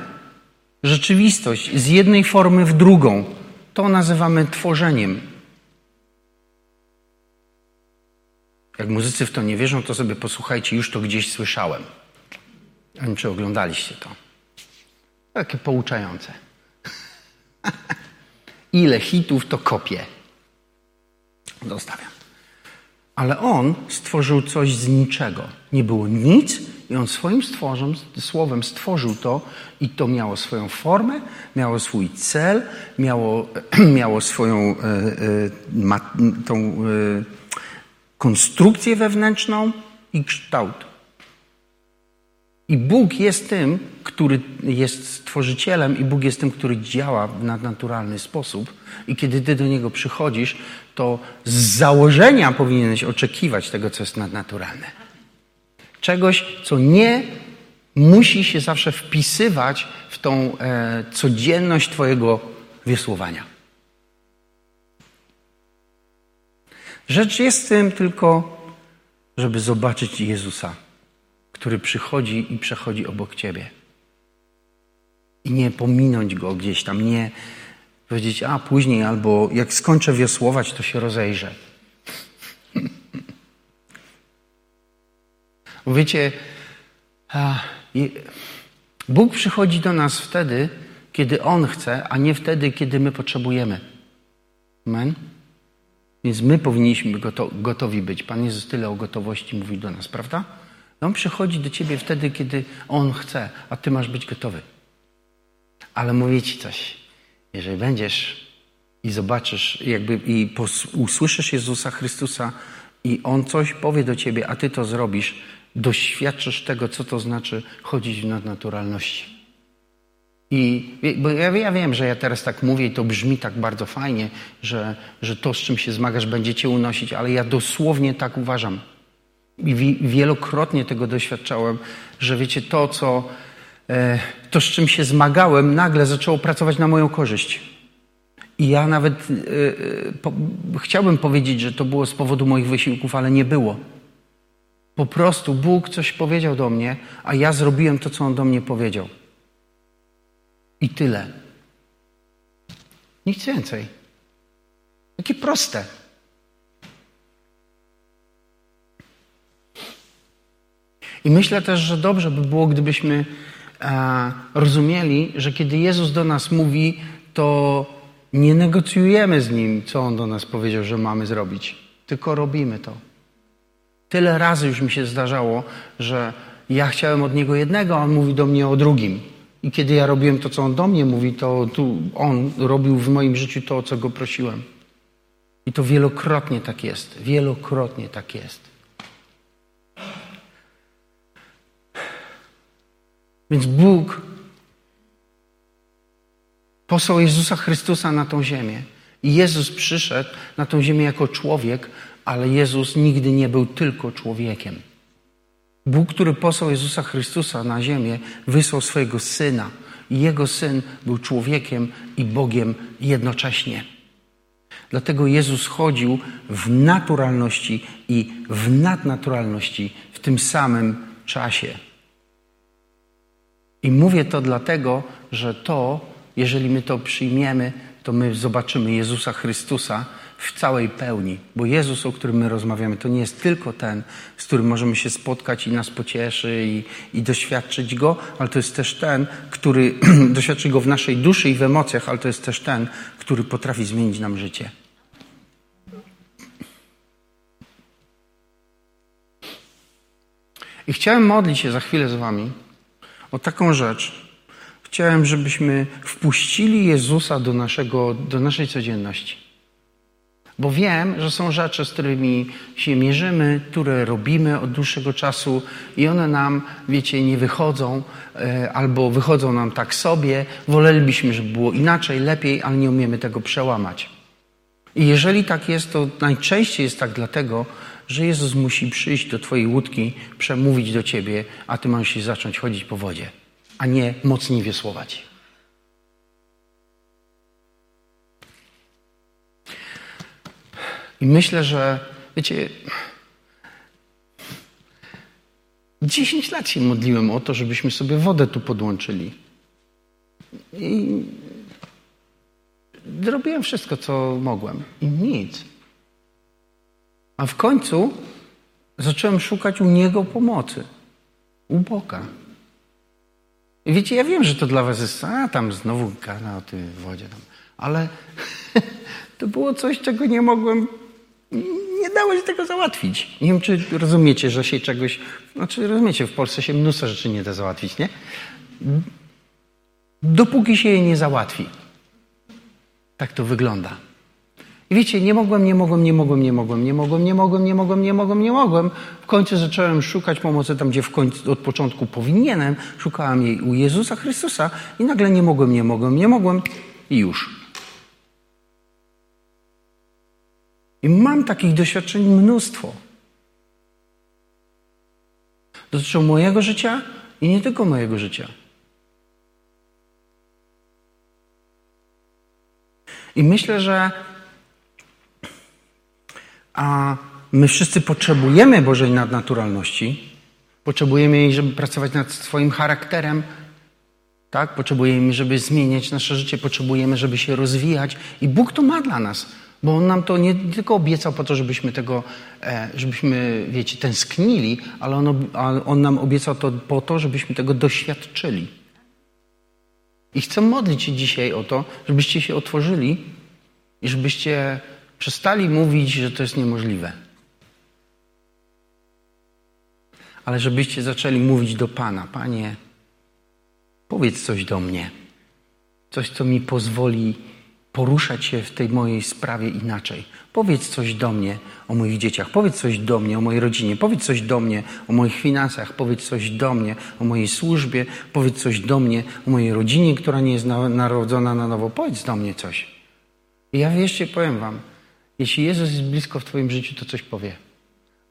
S1: rzeczywistość z jednej formy w drugą. To nazywamy tworzeniem. Jak muzycy w to nie wierzą, to sobie posłuchajcie, już to gdzieś słyszałem. Nie wiem, czy oglądaliście to. Takie pouczające. <laughs> Ile hitów to kopie. Zostawiam. Ale on stworzył coś z niczego. Nie było nic i on swoim stworzem, słowem stworzył to i to miało swoją formę, miało swój cel, miało, <clears throat> miało swoją e, e, ma, tą e, konstrukcję wewnętrzną i kształt. I Bóg jest tym, który jest stworzycielem, i Bóg jest tym, który działa w nadnaturalny sposób. I kiedy ty do niego przychodzisz, to z założenia powinieneś oczekiwać tego, co jest nadnaturalne. Czegoś, co nie musi się zawsze wpisywać w tą e, codzienność Twojego wiosłowania. Rzecz jest w tym tylko, żeby zobaczyć Jezusa, który przychodzi i przechodzi obok ciebie. I nie pominąć go gdzieś tam, nie powiedzieć, a później, albo jak skończę wiosłować, to się rozejrzę. <laughs> Wiecie, Bóg przychodzi do nas wtedy, kiedy On chce, a nie wtedy, kiedy my potrzebujemy. Amen? Więc my powinniśmy gotowi być. Pan Jezus tyle o gotowości mówi do nas, prawda? On przychodzi do ciebie wtedy, kiedy On chce, a ty masz być gotowy. Ale mówię ci coś. Jeżeli będziesz i zobaczysz, jakby i usłyszysz Jezusa Chrystusa i On coś powie do ciebie, a ty to zrobisz, doświadczysz tego, co to znaczy chodzić w nadnaturalności. I bo ja, ja, wiem, że ja teraz tak mówię i to brzmi tak bardzo fajnie, że, że to, z czym się zmagasz, będzie cię unosić, ale ja dosłownie tak uważam. I wielokrotnie tego doświadczałem, że wiecie, to, co, e, to, z czym się zmagałem, nagle zaczęło pracować na moją korzyść. I ja nawet e, e, po, chciałbym powiedzieć, że to było z powodu moich wysiłków, ale nie było. Po prostu Bóg coś powiedział do mnie, a ja zrobiłem to, co On do mnie powiedział. I tyle. Nic więcej. Takie proste. I myślę też, że dobrze by było, gdybyśmy e, rozumieli, że kiedy Jezus do nas mówi, to nie negocjujemy z Nim, co On do nas powiedział, że mamy zrobić, tylko robimy to. Tyle razy już mi się zdarzało, że ja chciałem od Niego jednego, a On mówi do mnie o drugim. I kiedy ja robiłem to, co On do mnie mówi, to tu On robił w moim życiu to, o co Go prosiłem. I to wielokrotnie tak jest. Wielokrotnie tak jest. Więc Bóg posłał Jezusa Chrystusa na tą ziemię. I Jezus przyszedł na tą ziemię jako człowiek, ale Jezus nigdy nie był tylko człowiekiem. Bóg, który posłał Jezusa Chrystusa na ziemię, wysłał swojego Syna. I Jego Syn był człowiekiem i Bogiem jednocześnie. Dlatego Jezus chodził w naturalności i w nadnaturalności w tym samym czasie. I mówię to dlatego, że to, jeżeli my to przyjmiemy, to my zobaczymy Jezusa Chrystusa w całej pełni. Bo Jezus, o którym my rozmawiamy, to nie jest tylko ten, z którym możemy się spotkać i nas pocieszy i, i doświadczyć Go, ale to jest też ten, który <clears throat> doświadczy Go w naszej duszy i w emocjach, ale to jest też ten, który potrafi zmienić nam życie. I chciałem modlić się za chwilę z Wami o taką rzecz. Chciałem, żebyśmy wpuścili Jezusa do, naszego, do naszej codzienności. Bo wiem, że są rzeczy, z którymi się mierzymy, które robimy od dłuższego czasu i one nam, wiecie, nie wychodzą e, albo wychodzą nam tak sobie. Wolelibyśmy, żeby było inaczej, lepiej, ale nie umiemy tego przełamać. I jeżeli tak jest, to najczęściej jest tak dlatego, że Jezus musi przyjść do Twojej łódki, przemówić do Ciebie, a Ty masz się zacząć chodzić po wodzie, a nie mocniej wiosłować. I myślę, że wiecie, 10 lat się modliłem o to, żebyśmy sobie wodę tu podłączyli. I zrobiłem wszystko, co mogłem. I nic. A w końcu zacząłem szukać u Niego pomocy. U Boga. I wiecie, ja wiem, że to dla was jest, a tam znowu gana o tej wodzie. Tam. Ale <laughs> to było coś, czego nie mogłem, nie dało się tego załatwić. Nie wiem, czy rozumiecie, że się czegoś, znaczy rozumiecie, w Polsce się mnóstwo rzeczy nie da załatwić, nie? Dopóki się je nie załatwi. Tak to wygląda. I wiecie, nie mogłem, nie mogłem, nie mogłem, nie mogłem, nie mogłem, nie mogłem, nie mogłem, nie mogłem, nie mogłem. W końcu zacząłem szukać pomocy tam, gdzie w końcu, od początku powinienem. Szukałem jej u Jezusa Chrystusa i nagle nie mogłem, nie mogłem, nie mogłem i już. I mam takich doświadczeń mnóstwo. Dotyczą mojego życia i nie tylko mojego życia. I myślę, że a my wszyscy potrzebujemy Bożej nadnaturalności. Potrzebujemy jej, żeby pracować nad swoim charakterem. Tak? Potrzebujemy, żeby zmieniać nasze życie. Potrzebujemy, żeby się rozwijać. I Bóg to ma dla nas. Bo On nam to nie tylko obiecał po to, żebyśmy tego, e, żebyśmy, wiecie, tęsknili, ale on, on nam obiecał to po to, żebyśmy tego doświadczyli. I chcę modlić się dzisiaj o to, żebyście się otworzyli i żebyście Przestali mówić, że to jest niemożliwe. Ale żebyście zaczęli mówić do Pana: Panie, powiedz coś do mnie. Coś, co mi pozwoli poruszać się w tej mojej sprawie inaczej. Powiedz coś do mnie o moich dzieciach, powiedz coś do mnie o mojej rodzinie, powiedz coś do mnie o moich finansach, powiedz coś do mnie o mojej służbie, powiedz coś do mnie o mojej rodzinie, która nie jest narodzona na nowo, powiedz do mnie coś. I ja wierzcie, powiem Wam, jeśli Jezus jest blisko w Twoim życiu, to coś powie.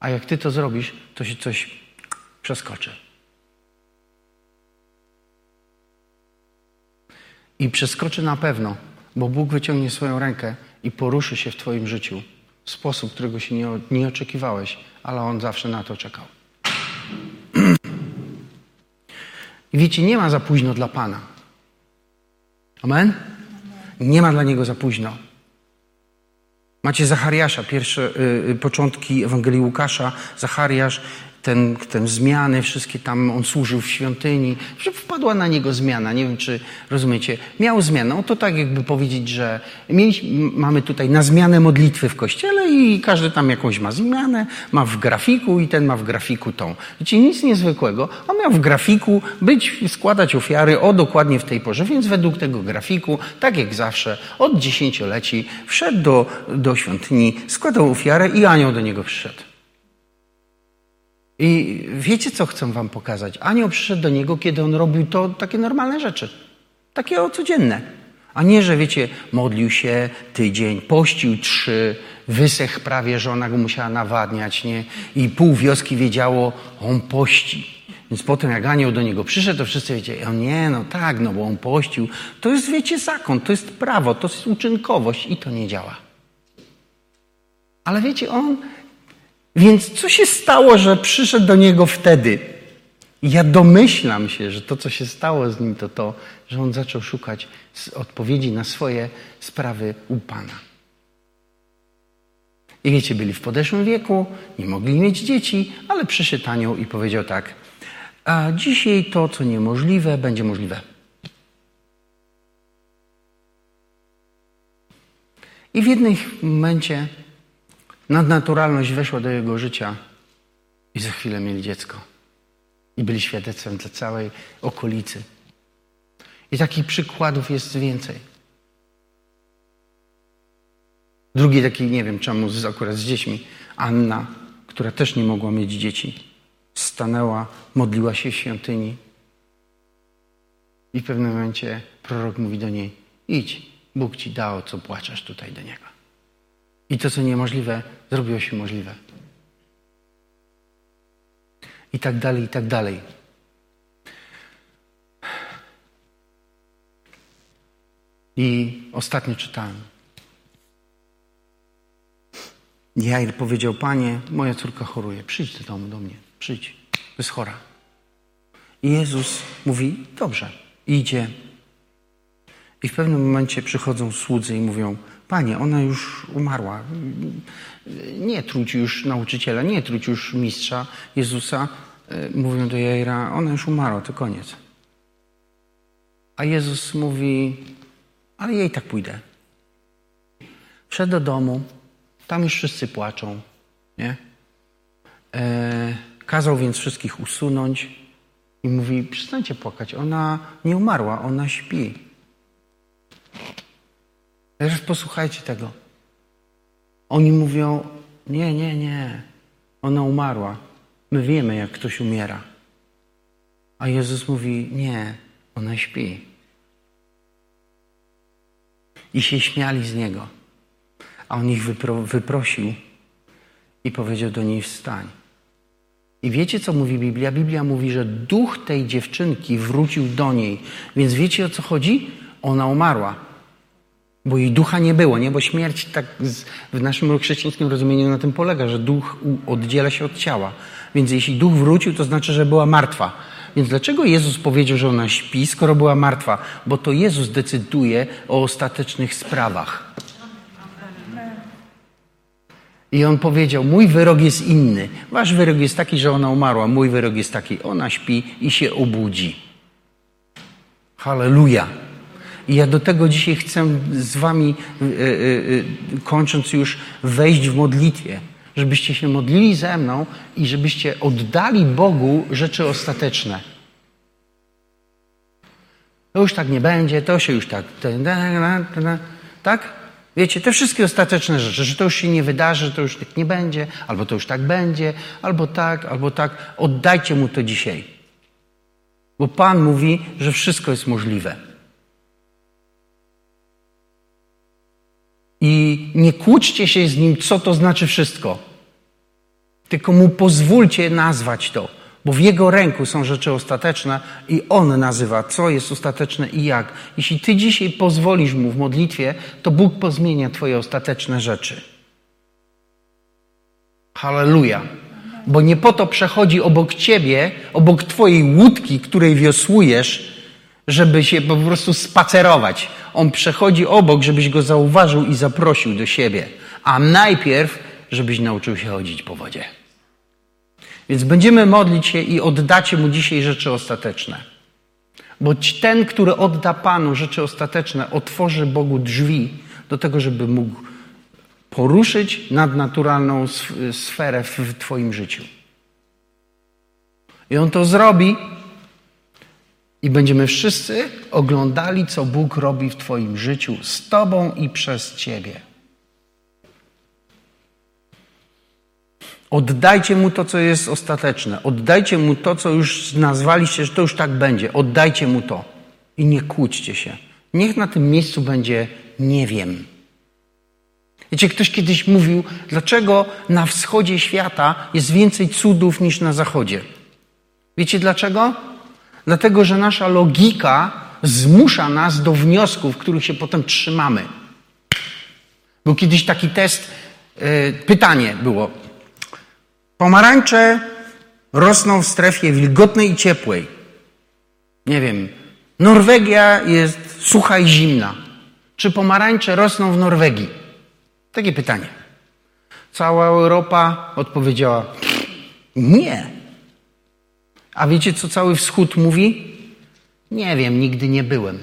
S1: A jak Ty to zrobisz, to się coś przeskoczy. I przeskoczy na pewno, bo Bóg wyciągnie swoją rękę i poruszy się w Twoim życiu w sposób, którego się nie, nie oczekiwałeś, ale On zawsze na to czekał. <clears throat> I wiecie, nie ma za późno dla Pana. Amen? Nie ma dla Niego za późno. Macie Zachariasza, pierwsze y, y, początki Ewangelii Łukasza. Zachariasz ten, ten zmiany, wszystkie tam, on służył w świątyni, że wpadła na niego zmiana. Nie wiem, czy rozumiecie. Miał zmianę. No to tak jakby powiedzieć, że mieliśmy, mamy tutaj na zmianę modlitwy w kościele i każdy tam jakąś ma zmianę, ma w grafiku i ten ma w grafiku tą. Wiecie, nic niezwykłego. On miał w grafiku być, składać ofiary o dokładnie w tej porze, więc według tego grafiku, tak jak zawsze, od dziesięcioleci wszedł do, do świątyni, składał ofiarę i anioł do niego przyszedł. I wiecie, co chcę wam pokazać? Anioł przyszedł do niego, kiedy on robił to takie normalne rzeczy. Takie codzienne. A nie, że wiecie, modlił się tydzień, pościł trzy, wysech prawie, że ona go musiała nawadniać, nie? I pół wioski wiedziało, on pości. Więc potem jak anioł do niego przyszedł, to wszyscy wiecie, on nie, no tak, no bo on pościł. To jest, wiecie, zakon, to jest prawo, to jest uczynkowość i to nie działa. Ale wiecie, on więc co się stało, że przyszedł do niego wtedy? ja domyślam się, że to, co się stało z nim, to to, że on zaczął szukać odpowiedzi na swoje sprawy u Pana. I wiecie, byli w podeszłym wieku, nie mogli mieć dzieci, ale przyszedł anioł i powiedział tak: A dzisiaj to, co niemożliwe, będzie możliwe. I w jednym momencie Nadnaturalność weszła do jego życia i za chwilę mieli dziecko. I byli świadectwem dla całej okolicy. I takich przykładów jest więcej. Drugi taki, nie wiem czemu, akurat z dziećmi, Anna, która też nie mogła mieć dzieci, stanęła, modliła się w świątyni. I w pewnym momencie prorok mówi do niej: idź, Bóg ci dał, co płaczesz tutaj do niego. I to, co niemożliwe, zrobiło się możliwe. I tak dalej, i tak dalej. I ostatnio czytałem. Jair powiedział, panie, moja córka choruje, przyjdź do domu do mnie, przyjdź, jest chora. I Jezus mówi, dobrze, idzie. I w pewnym momencie przychodzą słudzy i mówią, Panie, ona już umarła. Nie truć już nauczyciela, nie truć już mistrza Jezusa. E, mówią do Jaira, ona już umarła, to koniec. A Jezus mówi, ale jej tak pójdę. Wszedł do domu, tam już wszyscy płaczą, nie? E, kazał więc wszystkich usunąć i mówi, przestańcie płakać, ona nie umarła, ona śpi. Teraz posłuchajcie tego. Oni mówią: Nie, nie, nie. Ona umarła. My wiemy, jak ktoś umiera. A Jezus mówi: Nie, ona śpi. I się śmiali z niego. A on ich wypro wyprosił i powiedział do niej: Wstań. I wiecie, co mówi Biblia? Biblia mówi, że duch tej dziewczynki wrócił do niej. Więc wiecie, o co chodzi? Ona umarła. Bo jej ducha nie było, nie? Bo śmierć tak w naszym chrześcijańskim rozumieniu na tym polega, że duch oddziela się od ciała. Więc jeśli duch wrócił, to znaczy, że była martwa. Więc dlaczego Jezus powiedział, że ona śpi, skoro była martwa? Bo to Jezus decyduje o ostatecznych sprawach. I on powiedział: Mój wyrok jest inny. Wasz wyrok jest taki, że ona umarła. Mój wyrok jest taki: ona śpi i się obudzi. Halleluja. I ja do tego dzisiaj chcę z Wami, y, y, y, kończąc już, wejść w modlitwie, żebyście się modlili ze mną i żebyście oddali Bogu rzeczy ostateczne. To już tak nie będzie, to się już tak. Tak? Wiecie, te wszystkie ostateczne rzeczy, że to już się nie wydarzy, to już tak nie będzie, albo to już tak będzie, albo tak, albo tak. Oddajcie mu to dzisiaj. Bo Pan mówi, że wszystko jest możliwe. I nie kłóćcie się z nim, co to znaczy wszystko. Tylko mu pozwólcie nazwać to, bo w jego ręku są rzeczy ostateczne i on nazywa, co jest ostateczne i jak. Jeśli ty dzisiaj pozwolisz mu w modlitwie, to Bóg pozmienia twoje ostateczne rzeczy. Halleluja. Bo nie po to przechodzi obok ciebie, obok twojej łódki, której wiosłujesz, żeby się po prostu spacerować. On przechodzi obok, żebyś go zauważył i zaprosił do siebie. A najpierw, żebyś nauczył się chodzić po wodzie. Więc będziemy modlić się i oddacie Mu dzisiaj rzeczy ostateczne. Bo ten, który odda Panu rzeczy ostateczne, otworzy Bogu drzwi do tego, żeby mógł poruszyć nadnaturalną sferę w Twoim życiu. I On to zrobi i będziemy wszyscy oglądali, co Bóg robi w Twoim życiu z Tobą i przez Ciebie. Oddajcie mu to, co jest ostateczne. Oddajcie mu to, co już nazwaliście, że to już tak będzie. Oddajcie mu to. I nie kłóćcie się. Niech na tym miejscu będzie nie wiem. Wiecie, ktoś kiedyś mówił, dlaczego na wschodzie świata jest więcej cudów niż na zachodzie. Wiecie dlaczego? Dlatego, że nasza logika zmusza nas do wniosków, których się potem trzymamy. Był kiedyś taki test, yy, pytanie było. Pomarańcze rosną w strefie wilgotnej i ciepłej. Nie wiem, Norwegia jest sucha i zimna. Czy pomarańcze rosną w Norwegii? Takie pytanie. Cała Europa odpowiedziała: Nie. A wiecie, co cały wschód mówi? Nie wiem, nigdy nie byłem.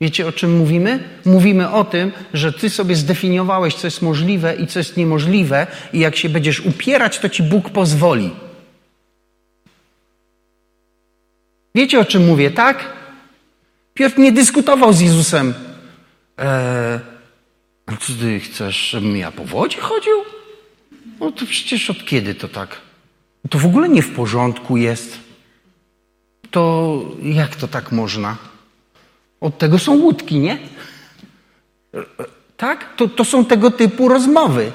S1: Wiecie, o czym mówimy? Mówimy o tym, że ty sobie zdefiniowałeś, co jest możliwe i co jest niemożliwe, i jak się będziesz upierać, to ci Bóg pozwoli. Wiecie, o czym mówię, tak? Piotr nie dyskutował z Jezusem. Eee, ty chcesz, żebym ja po wodzie chodził? No to przecież od kiedy to tak? To w ogóle nie w porządku jest. To jak to tak można? Od tego są łódki, nie? Tak? To, to są tego typu rozmowy.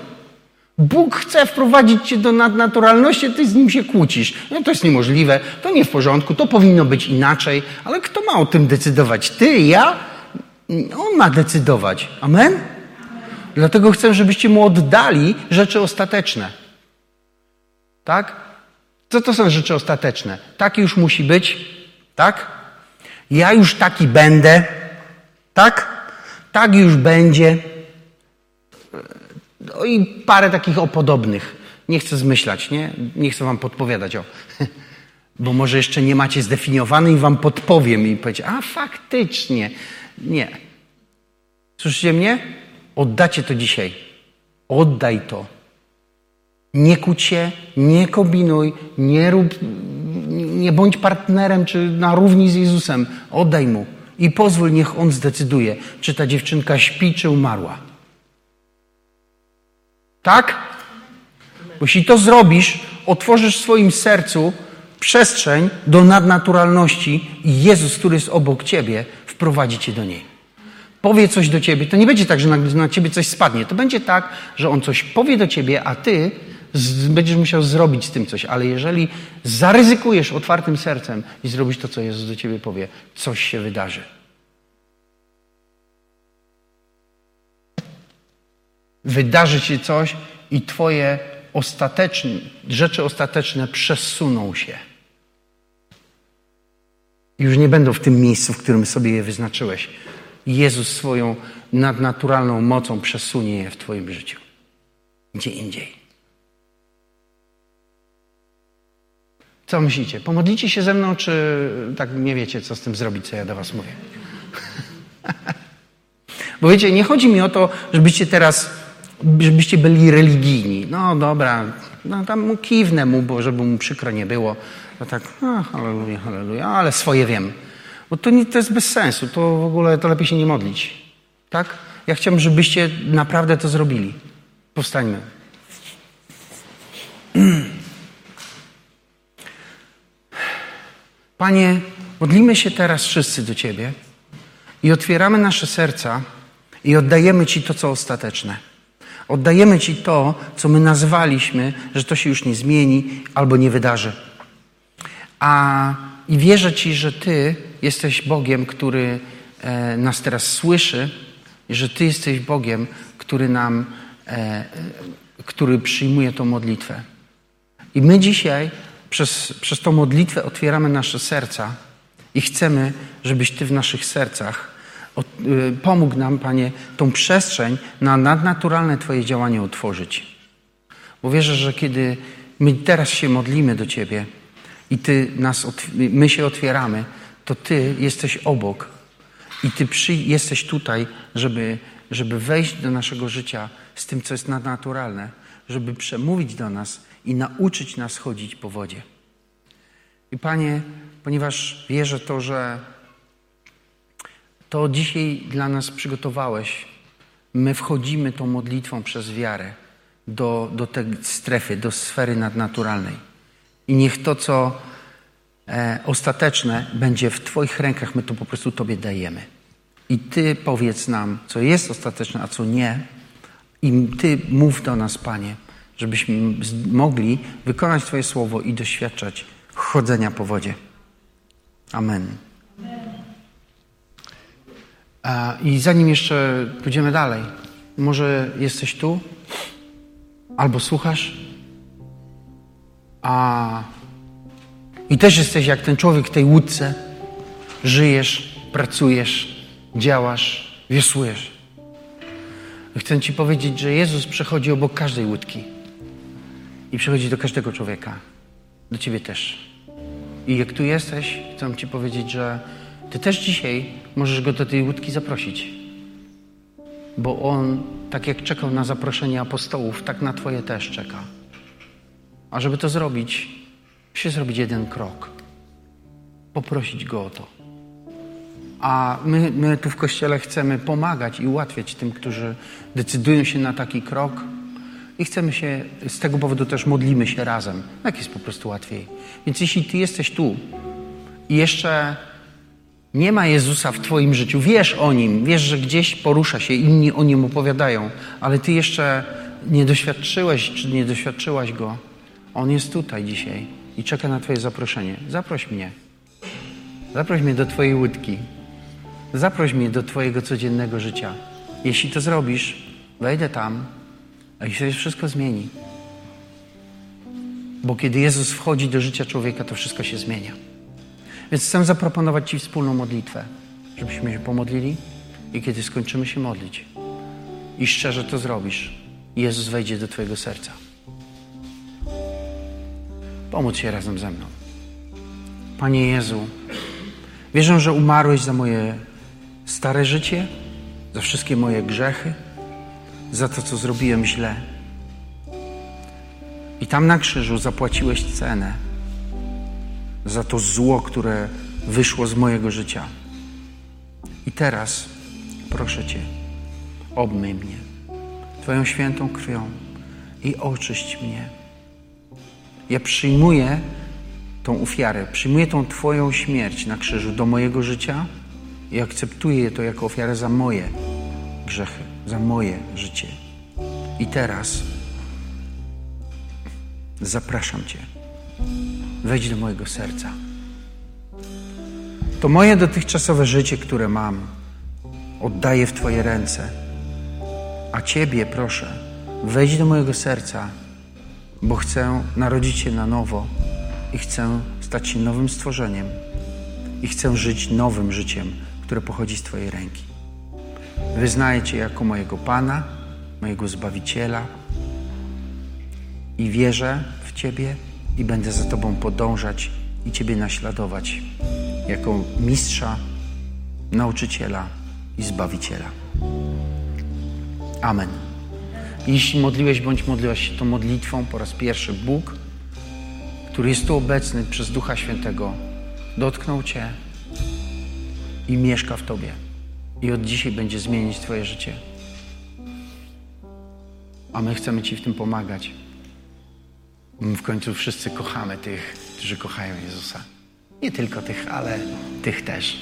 S1: Bóg chce wprowadzić cię do nadnaturalności, ty z nim się kłócisz. No to jest niemożliwe, to nie w porządku, to powinno być inaczej, ale kto ma o tym decydować? Ty, ja? On ma decydować. Amen? Amen. Dlatego chcę, żebyście mu oddali rzeczy ostateczne. Tak? Co to są rzeczy ostateczne? Tak już musi być, tak? Ja już taki będę, tak? Tak już będzie. No i parę takich opodobnych. Nie chcę zmyślać, nie? Nie chcę wam podpowiadać o. <laughs> Bo może jeszcze nie macie zdefiniowane i wam podpowiem i powiecie, a faktycznie. Nie. Słyszycie mnie? Oddacie to dzisiaj. Oddaj to. Nie kłóć się, nie kombinuj, nie rób, nie bądź partnerem czy na równi z Jezusem. Oddaj Mu i pozwól, niech On zdecyduje, czy ta dziewczynka śpi, czy umarła. Tak? Bo jeśli to zrobisz, otworzysz w swoim sercu przestrzeń do nadnaturalności i Jezus, który jest obok ciebie, wprowadzi cię do niej. Powie coś do ciebie. To nie będzie tak, że na, na ciebie coś spadnie. To będzie tak, że on coś powie do ciebie, a ty będziesz musiał zrobić z tym coś, ale jeżeli zaryzykujesz otwartym sercem i zrobisz to, co Jezus do ciebie powie, coś się wydarzy. Wydarzy się coś i twoje ostateczne, rzeczy ostateczne przesuną się. Już nie będą w tym miejscu, w którym sobie je wyznaczyłeś. Jezus swoją nadnaturalną mocą przesunie je w Twoim życiu. Gdzie indziej. Co myślicie? Pomodlicie się ze mną, czy tak nie wiecie, co z tym zrobić, co ja do was mówię? <laughs> Bo wiecie, nie chodzi mi o to, żebyście teraz, żebyście byli religijni. No dobra, no tam mu kiwnę mu, bo żeby mu przykro nie było. No tak, no, halleluja, halleluja, ale swoje wiem. Bo to, nie, to jest bez sensu, to w ogóle to lepiej się nie modlić. Tak? Ja chciałbym, żebyście naprawdę to zrobili. Powstańmy. <clears throat> Panie, modlimy się teraz wszyscy do Ciebie i otwieramy nasze serca i oddajemy Ci to, co ostateczne. Oddajemy Ci to, co my nazwaliśmy, że to się już nie zmieni albo nie wydarzy. A i wierzę Ci, że Ty jesteś Bogiem, który e, nas teraz słyszy i że Ty jesteś Bogiem, który nam, e, który przyjmuje tą modlitwę. I my dzisiaj przez, przez tą modlitwę otwieramy nasze serca i chcemy, żebyś Ty w naszych sercach y, pomógł nam, Panie, tą przestrzeń na nadnaturalne Twoje działanie otworzyć. Bo wierzę, że kiedy my teraz się modlimy do Ciebie i Ty nas, my się otwieramy, to Ty jesteś obok i Ty przy, jesteś tutaj, żeby, żeby wejść do naszego życia z tym, co jest nadnaturalne, żeby przemówić do nas i nauczyć nas chodzić po wodzie. I Panie, ponieważ wierzę to, że to dzisiaj dla nas przygotowałeś, my wchodzimy tą modlitwą przez wiarę do, do tej strefy, do sfery nadnaturalnej. I niech to, co e, ostateczne, będzie w Twoich rękach, my to po prostu Tobie dajemy. I Ty powiedz nam, co jest ostateczne, a co nie. I Ty mów do nas, Panie, żebyśmy mogli wykonać Twoje słowo i doświadczać chodzenia po wodzie. Amen. I zanim jeszcze pójdziemy dalej, może jesteś tu, albo słuchasz, a i też jesteś jak ten człowiek w tej łódce. Żyjesz, pracujesz, działasz, wiosłujesz. Chcę Ci powiedzieć, że Jezus przechodzi obok każdej łódki i przychodzi do każdego człowieka. Do Ciebie też. I jak tu jesteś, chcę Ci powiedzieć, że Ty też dzisiaj możesz Go do tej łódki zaprosić. Bo On, tak jak czekał na zaproszenie apostołów, tak na Twoje też czeka. A żeby to zrobić, musi zrobić jeden krok. Poprosić Go o to. A my, my tu w Kościele chcemy pomagać i ułatwiać tym, którzy decydują się na taki krok, i chcemy się, z tego powodu też modlimy się razem. Tak jest po prostu łatwiej. Więc jeśli Ty jesteś tu i jeszcze nie ma Jezusa w Twoim życiu, wiesz o Nim, wiesz, że gdzieś porusza się, inni o Nim opowiadają, ale Ty jeszcze nie doświadczyłeś, czy nie doświadczyłaś Go, On jest tutaj dzisiaj i czeka na Twoje zaproszenie. Zaproś mnie. Zaproś mnie do Twojej łódki. Zaproś mnie do Twojego codziennego życia. Jeśli to zrobisz, wejdę tam, a się wszystko zmieni. Bo kiedy Jezus wchodzi do życia człowieka, to wszystko się zmienia. Więc chcę zaproponować Ci wspólną modlitwę, żebyśmy się pomodlili i kiedy skończymy się modlić i szczerze to zrobisz, Jezus wejdzie do Twojego serca. Pomóc się razem ze mną. Panie Jezu, wierzę, że umarłeś za moje stare życie, za wszystkie moje grzechy za to, co zrobiłem źle. I tam na krzyżu zapłaciłeś cenę za to zło, które wyszło z mojego życia. I teraz proszę Cię, obmyj mnie Twoją świętą krwią i oczyść mnie. Ja przyjmuję tą ofiarę, przyjmuję tą Twoją śmierć na krzyżu do mojego życia i akceptuję to jako ofiarę za moje grzechy za moje życie. I teraz zapraszam Cię. Wejdź do mojego serca. To moje dotychczasowe życie, które mam, oddaję w Twoje ręce. A Ciebie proszę, wejdź do mojego serca, bo chcę narodzić się na nowo i chcę stać się nowym stworzeniem i chcę żyć nowym życiem, które pochodzi z Twojej ręki. Wyznaję Cię jako mojego Pana, mojego Zbawiciela i wierzę w Ciebie i będę za Tobą podążać i Ciebie naśladować jako mistrza, nauczyciela i Zbawiciela. Amen. Jeśli modliłeś bądź modliłaś się tą modlitwą po raz pierwszy, Bóg, który jest tu obecny przez Ducha Świętego, dotknął Cię i mieszka w Tobie i od dzisiaj będzie zmienić Twoje życie. A my chcemy Ci w tym pomagać. My w końcu wszyscy kochamy tych, którzy kochają Jezusa. Nie tylko tych, ale tych też.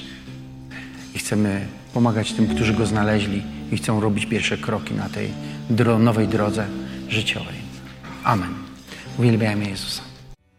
S1: I chcemy pomagać tym, którzy Go znaleźli i chcą robić pierwsze kroki na tej dro nowej drodze życiowej. Amen. Uwielbiajmy Jezusa.